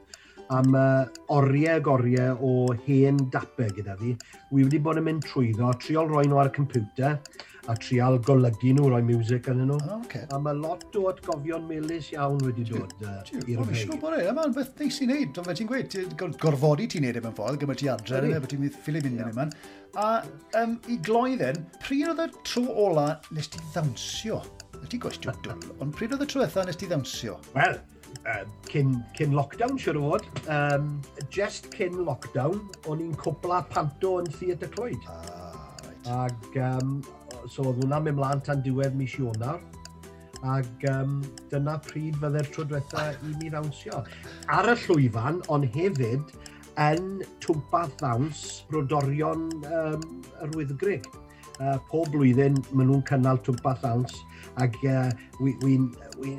am uh, oriau ag oriau o hen dapau gyda fi. Wi wedi bod yn mynd trwyddo, triol roi nhw ar y computer, a trial golygu nhw roi music yn nhw. Oh, okay. A mae lot o atgofion melus iawn wedi dod i'r fei. Mae'n bod e, mae'n beth neis i wneud. Ond Fe ti'n gweud, gorfodi ti'n neud efo'n ffordd, gymaint ti adre, yna, fe ti'n mynd ffili mynd yn yma. A um, i gloi ddyn, pryd oedd y tro ola nes ti ddawnsio? Nes ti gwestiwn dwl, ond pryd oedd y tro eitha nes ti ddawnsio? Wel, um, cyn, cyn lockdown siwr o fod. Um, just cyn lockdown, o'n i'n cwbla panto yn Theatr Clwyd. Ah, right. Ac um, so oedd hwnna'n mynd mlaen tan diwedd mis Ionar. Ac um, dyna pryd fydde'r tro diwetha i mi ddawnsio. Ar y llwyfan, ond hefyd yn twmpath ddawns brodorion um, yr Wyddgrig. Uh, pob blwyddyn maen nhw'n cynnal twmpath ddawns Ac uh, wi'n wi, wi,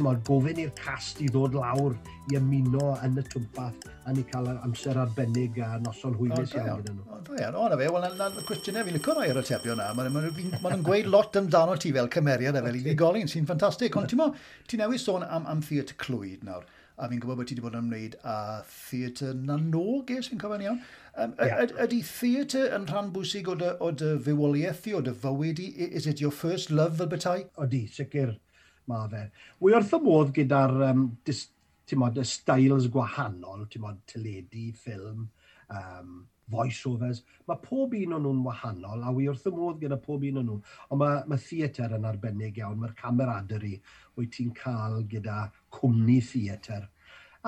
wi gofyn i'r cast i ddod lawr i ymuno yn y twmpath a ni cael amser arbennig a noson hwylus iawn iddyn nhw. Da iawn, o na fe, wel na'n cwestiynau e, fi'n lyco roi ar y tebion na. Mae'n ma, gweud lot amdano ti fel cymeriad a fel i fi golyn sy'n ffantastig. Ond ti'n newid sôn am, am theatr clwyd nawr a fi'n gwybod bod ti wedi bod yn ymwneud â theatr nanog, es fi'n cofio'n iawn. Um, yeah. Ydy theatr yn rhan bwysig o dy, o dy fywoliaeth i, o dy fywyd i? Is it your first love fel bethau? Ydy, sicr mae fe. Wy wrth y modd gyda'r um, y styles gwahanol, ti'n modd teledu, ffilm, um, voiceovers. Mae pob un o'n nhw'n wahanol, a wy wrth y modd gyda pob un o'n nhw. Ond mae, mae theatr yn arbennig iawn, mae'r camaraderie wyt ti'n cael gyda cwmni theatr.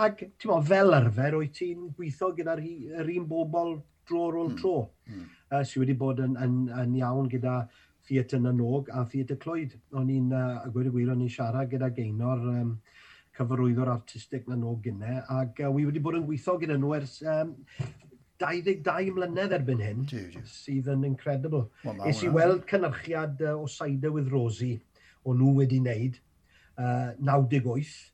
Ac mo, fel arfer, wyt ti'n gweithio gyda'r yr un bobl dro ar ôl tro. Mm. Uh, sydd wedi bod yn, yn, yn iawn gyda theatr yn nog a theatr clwyd. O'n i'n, uh, a gwir y gwir, o'n i'n siarad gyda geinor um, cyfarwyddwr artistig na nog gyne, ac uh, wi wedi bod yn gweithio gyda nhw ers um, 22 mlynedd erbyn hyn, sydd yn incredible. Well, Is i weld cynyrchiad uh, o Saida with Rosie, o nhw wedi wneud, uh, 98,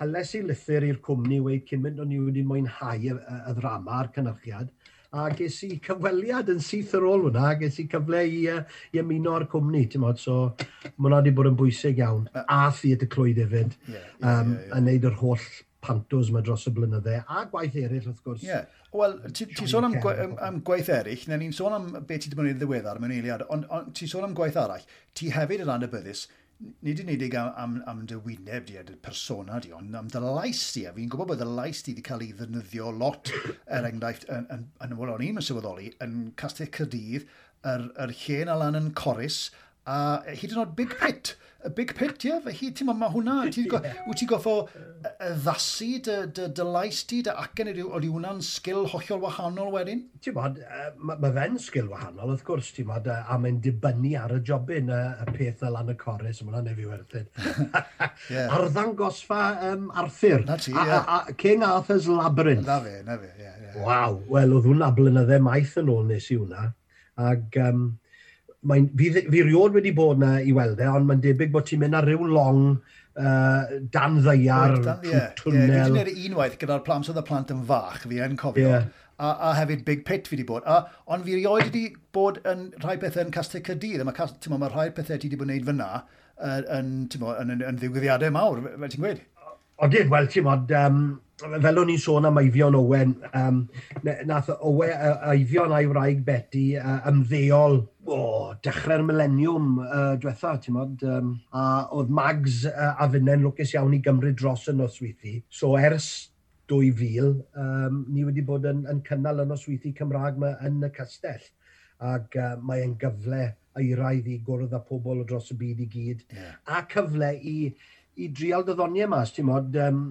hales i lythyr i'r cwmni wedi cyn mynd o'n i wedi mwynhau y, y, y ddrama a'r cynhyrchiad. A ges i cyfweliad yn syth ar ôl hwnna, ges i cyfle i, uh, i ymuno ar cwmni, ti'n modd, so mae hwnna wedi bod yn bwysig iawn. A theatr clwyd hefyd, yeah, yeah, um, yeah, yeah. yn neud yr holl pantos yma dros y blynydde, a gwaith eraill wrth gwrs. Yeah. Wel, ti, ti sôn am, am, am gwaith eraill, neu ni'n sôn am beth ti wedi bod yn ddiweddar mewn eiliad, ond on, ti sôn am gwaith arall, ti hefyd yn anabyddus nid yn unig am, am, am dy wyneb di a dy persona di, ond am dy lais di. A fi'n gwybod bod y lais di wedi cael ei ddefnyddio lot, er enghraifft, yn, yn, yn, yn, yn, yn sylweddoli, yn castell Cydydd, yr, yr hen alan yn Corus, a hyd yn oed Big Pit y big pit, ie, fe hi, ti'n ma hwnna, ti'n go, wyt ti'n goffo addasu dy, dy, dy lais ti, dy acen, oedd hwnna'n sgil hollol wahanol wedyn? Ti'n bod, mae ma fe'n sgil wahanol, wrth gwrs, ti'n bod, a mae'n dibynnu ar y jobyn y, y peth y lan y corus, mae hwnna'n efi werthyn. yeah. Arddangosfa um, Arthur, na ti, a, a, a, King Arthur's Labyrinth. Na fe, na fe, ie. Yeah, yeah. Waw, wel, oedd hwnna blynydde maith yn ôl nes i hwnna, ac um, mae'n, fi, fi rioed wedi bod na i weld e, ond mae'n debyg bod ti'n mynd ar ryw long uh, dan ddeiar, right, yeah, twnnel. Yeah, fi wedi e unwaith gyda'r plant oedd y plant yn fach, fi yn cofio. Yeah. A, a, hefyd Big Pit fi wedi bod. A, ond fi rioed wedi bod yn rhai pethau yn Castell Cydydd, mae ma, ma rhai pethau ti wedi bod yn gwneud fyna yn, yn, yn, yn, yn mawr, fel ti'n gweud. Odydd, wel, ti'n modd, um, fel o'n i'n sôn am Eifion Owen, um, nath Owe, Eifion a'i wraig Betty uh, ymddeol o oh, dechrau'r mileniwm uh, diwetha, ti'n modd, um, a oedd Mags uh, a fynnen lwcus iawn i gymryd dros y nosweithi. So ers 2000, um, ni wedi bod yn, yn cynnal y nosweithi Cymraeg yma yn y castell. Ac uh, mae'n gyfle eiraidd i gwrdd â pobl o dros y byd i gyd. Yeah. A cyfle i, i drial dyddoniau mas, ti'n modd, um,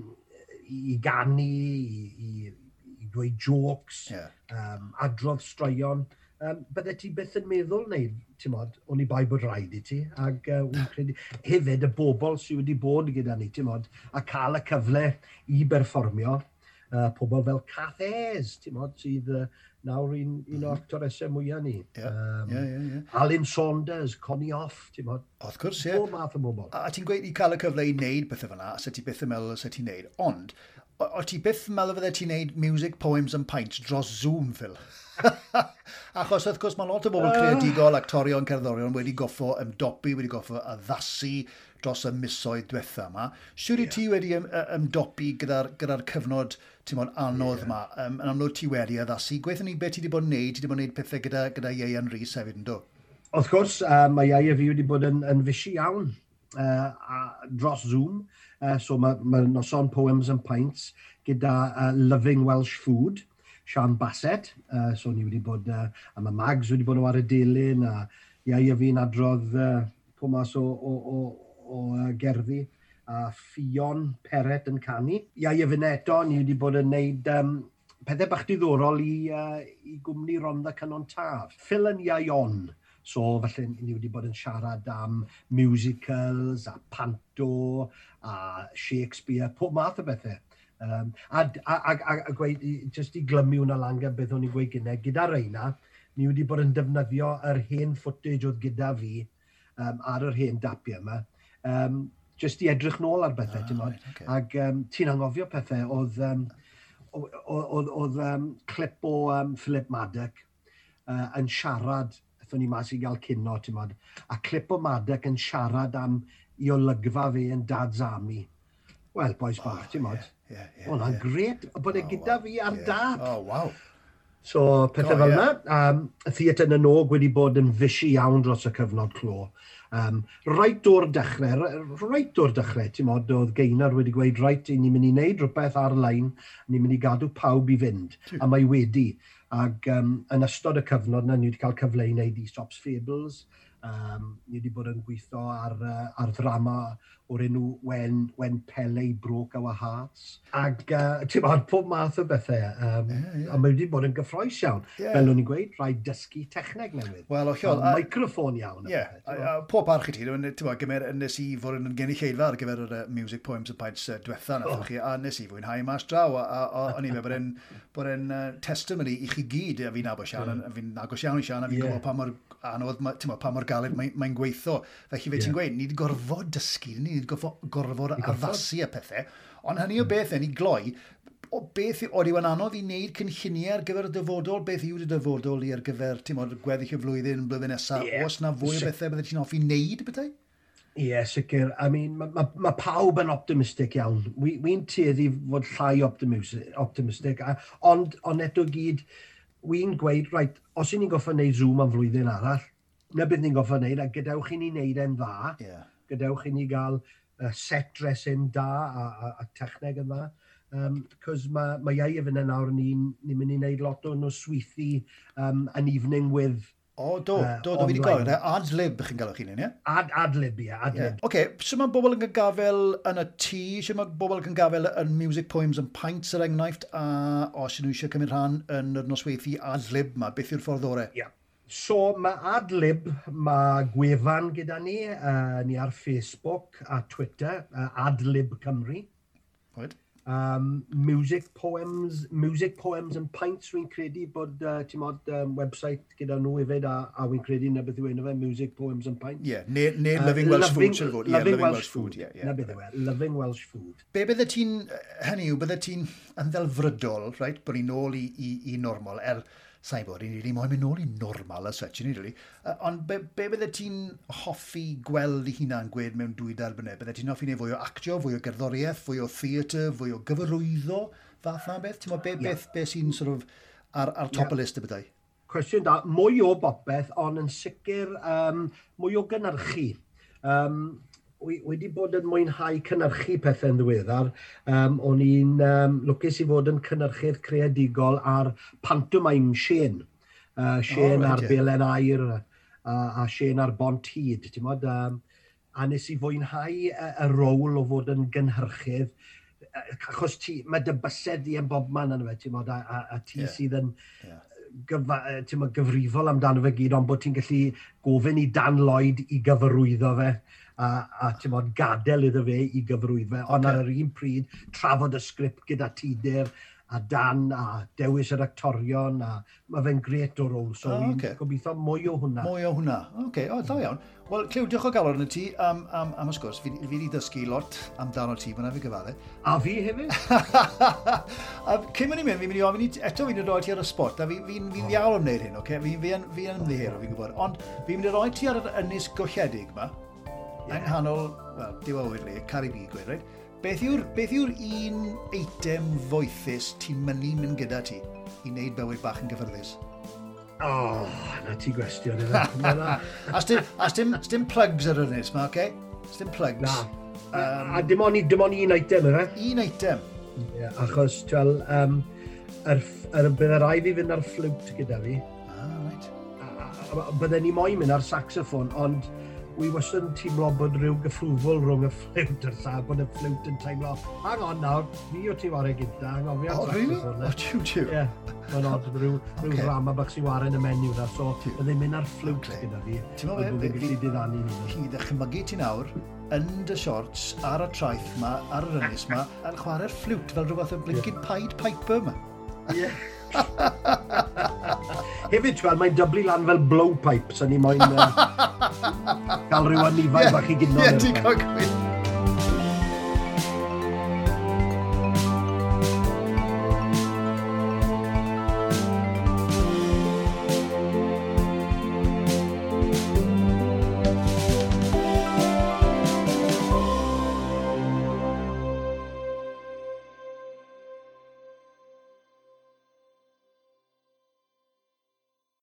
i ganu, i, i, i dweud jokes, yeah. um, adrodd straeon. Um, bydde ti byth yn meddwl wneud, ti'n modd, o'n i bai bod rhaid i ti, ac uh, credu hefyd y bobl sydd wedi bod gyda ni, ti'n modd, a cael y cyfle i berfformio, uh, pobl fel Cathés, ti'n modd, sydd uh, nawr un, un mm. o'r actoresau mwyaf ni. Yeah. Um, yeah, yeah, yeah. Alan Saunders, Connie Off, ti'n bod? Wrth gwrs, ie. Yeah. math o bobl. A, a ti'n gweud i cael y cyfle i wneud bethau fyna, a ti byth yn meddwl sut ti'n wneud. Ond, o, o ti byth yn meddwl fydde ti'n wneud music, poems and pints dros Zoom, Phil? Achos wrth gwrs mae lot o bobl ah. creadigol, actorion, cerddorion wedi goffo ymdopi, wedi goffo addasu, dros y misoedd diwetha yma. Siwr i yeah. ti wedi ymdopi gyda'r gyda, cyfnod ti'n mwyn anodd yma. Yeah. Um, yn amlwg ti wedi addasu. Gweithio ni beth ti wedi bod yn neud, ti wedi bod yn neud pethau gyda, gyda Ieian Rhys hefyd yn dod? Wrth gwrs, uh, mae Iei fi wedi bod yn, yn fysi iawn uh, a, dros Zoom. Uh, so mae ma noson poems and pints gyda uh, Loving Welsh Food. Sian Bassett, uh, so ni wedi bod, uh, a mae Mags wedi bod nhw ar y dilyn, a iau a fi'n adrodd uh, po mas o, o, o, o gerddi a Ffion Peret yn canu. Iau Efuneto, ni wedi bod yn neud um, pethau bach diddorol i, uh, i gwmni Ronda Canon Taf. Phil yn Iaion. So, felly, ni wedi bod yn siarad am musicals, a panto, a Shakespeare, pob math o bethau. Um, a, a, a, a, gweud, jyst i glymu hwnna langa beth o'n i'n gweud gyda, gyda reina, ni wedi bod yn defnyddio yr hen footage oedd gyda fi um, ar yr hen dapiau yma, um, just i edrych nôl ar bethau, oh, ti'n right, okay. Ac um, ti'n angofio pethau, oedd um, oedd, oedd um, clip o um, Philip Maddock uh, yn siarad, ethon ni mas i gael cynno, ti'n modd, a clip o Maddock yn siarad am i olygfa fi yn dad's army. Wel, boys oh, bach, oh, ti'n modd. Yeah, yeah, yeah, Hwna'n yeah. gret, bod e oh, gyda wow. fi ar yeah. dad. Oh, wow. So, pethau oh, fel yna. Yeah. Um, theatr yn y nog wedi bod yn fysi iawn dros y cyfnod clo. Um, rhaid o'r dechrau, rhaid o'r dechrau, ti'n modd, oedd Geinar wedi gweud, rhaid, ni'n mynd i wneud rhywbeth ar-lein, ni'n mynd i gadw pawb i fynd, a mae wedi. Ac um, yn ystod y cyfnod yna, ni wedi cael cyfle i wneud e-stops fables, Um, ni wedi bod yn gweithio ar, uh, ar ddrama o'r enw Wen, Wen Pele i Broc a Wahas. Ac uh, ti'n bod pob math o bethau. Um, yeah, yeah. A mae wedi bod yn gyffroes iawn. Yeah. Fel o'n i'n gweud, rhaid dysgu techneg newydd. Wel, o chiol. Um, microffon iawn. Ie, yeah, pob arch i ti. ti'n bod, Gymer nes i fod yn gynulleidfa ar gyfer y music poems y paid uh, diwetha na oh. chi. A nes i fwynhau mas draw. A, a, a o'n i'n meddwl bod e'n uh, testimony i chi gyd. A fi'n agos iawn, yeah. fi'n agos iawn i Sian. A fi'n yeah. gwybod pa mor anodd, ti'n meddwl, pa mor galed mae'n mae gweithio. Felly fe ti'n gweud, ni wedi gorfod dysgu, ni wedi gorfod, addasu y pethau. Ond hynny o beth yn ei gloi, o beth oedd yw'n anodd i wneud cynlluniau ar gyfer y dyfodol, beth yw'r dyfodol i ar gyfer, ti'n modd, gweddill y flwyddyn, blwyddyn nesaf, yeah. os na fwy o bethau byddai ti'n hoffi wneud bethau? Ie, yeah, sicr. I mean, mae ma, ma pawb yn optimistic iawn. Wi'n wi tueddu fod llai optimistic, optimistic ond ond eto gyd, wy'n gweud, right, os i ni'n goffa wneud Zoom am flwyddyn arall, na bydd ni'n goffa wneud, a gadewch i ni wneud e'n dda, yeah. gadewch i ni gael uh, set dressing da a, a, a techneg yn dda, um, cos mae ma iau efo yna nawr ni'n ni mynd i wneud lot o'n nhw sweithi um, an evening with O, do, uh, do, do, fi wedi gweld. Ad-lib chi'n gael o'ch un, ie? Ad, ad-lib, ie, ad-lib. Yeah. Oce, okay, so mae bobl yn gafel yn y tŷ, so mae bobl yn gafel yn music poems yn paint yr er enghraifft, a os nhw eisiau cymryd rhan yn yr nosweithi ad-lib ma, beth yw'r ffordd orau? Ie. Yeah. So mae Adlib, mae gwefan gyda ni, uh, ni ar Facebook a Twitter, uh, Adlib Cymru. Oed um, music poems, music poems and pints, fi'n credu bod, uh, ti'n modd, um, website gyda nhw hefyd, a, a fi'n credu na beth yw enw fe, music poems and pints. Ie, yeah, neu ne uh, Loving Welsh loving, Food, sy'n fod. Loving, yeah, loving Welsh, Welsh Food, ie. Yeah, yeah. Na beth yw e, Loving Welsh Food. Be bydde ti'n, hynny yw, bydde ti'n yn ddelfrydol, right, bod ni'n ôl i, i, i normal, er sa'i bod, ni ddim moyn mynd nôl i normal a such yn rili. Uh, ond be, be bydde ti'n hoffi gweld i huna'n gwed mewn dwy derbynau? Bydde ti'n hoffi neud fwy o actio, fwy o gerddoriaeth, fwy o theatr, fwy o gyfarwyddo, fath na beth? Ti'n be, yeah. beth, beth sy'n sort of ar, ar top yeah. y list y byddai? Cwestiwn da, mwy o bopeth, ond yn sicr um, mwy o gynnyrchu. Um, wedi bod yn mwynhau cynnyrchu pethau yn ddiweddar. Um, o'n i'n um, lwcus i fod yn cynnyrchydd creadigol ar pantomime Shane. Uh, Shane oh, ar yeah. Belen Air a, a Shane ar Bont Hyd. Mod, um, a nes i fwynhau y, y rôl o fod yn gynhyrchydd e, achos ti, mae dy bysedd i yn bob man yn fe, ti'n a, a, a ti yeah. sydd yn yeah gyfa, e, gyfrifol amdano fe gyd, ond bod ti'n gallu gofyn i Dan Lloyd i gyfarwyddo fe a, a ti'n bod, gadael iddo fe i gyfrwydd fe. Ond okay. ar yr un pryd, trafod y sgript gyda Tudur a Dan a dewis yr actorion a mae fe'n gret o rôl. So oh, okay. gobeithio mwy o hwnna. Mwy o hwnna. Oce, okay. o, da iawn. Wel, Clyw, diolch o galon y ti am, am, am ysgwrs. Fi, fi wedi dysgu lot amdano ti, fyna fi gyfadde. A fi hefyd. a cyn mynd i mynd, fi'n mynd i ofyn eto fi'n rhoi ti ar y sport, A fi'n fi, fi, fi oh. iawn am wneud hyn, oce? Okay? Fi'n fi, fi, fi ymddeheir, fi'n gwybod. Ond fi'n mynd i rhoi ti ar yr ynys golledig yma yeah. yng nghanol, wel, diwawyr le, Caribi gweud, right? Beth yw'r yw un eitem foethus ti'n mynnu mynd gyda ti i wneud bywyd bach yn gyfyrddus? O, oh, na ti gwestiwn yna. a sdim plugs ar ynnes ma, oce? Okay? Sdim plugs. Na. Um, a dim ond dim on un eitem yna? Un eitem. Yeah, achos, twel, um, er, er, bydd y rai fi fynd ar fflwt gyda fi. Ah, right. A, a, a, bydden ni moyn mynd ar saxophone, ond wi wastad yn teimlo bod rhyw gyffrwfol rhwng y fflwt a'r llad, bod y fflwt yn teimlo, hang on nawr, fi o ti warau gyda, angofio oh, really? hwnna. Oh, tiw, tiw. Ie, mae'n odd, rhyw, rhyw okay. rama bach sy'n warau yn y menu na, so y ddim mynd ar fflwt okay. gyda fi. Ti'n meddwl, fi'n gallu diddannu ni. Chi ddychmygu ti nawr, yn dy shorts, ar y traeth ma, ar yr ynys ma, yn chwarae'r fflwt fel rhywbeth o blincin Pied Piper ma. Hefyd, twel, mae'n dyblu lan fel blowpipe, so ni moyn uh, cael rhyw anifau yeah, bach i gynno. Ie, yeah, ti'n cael gwir.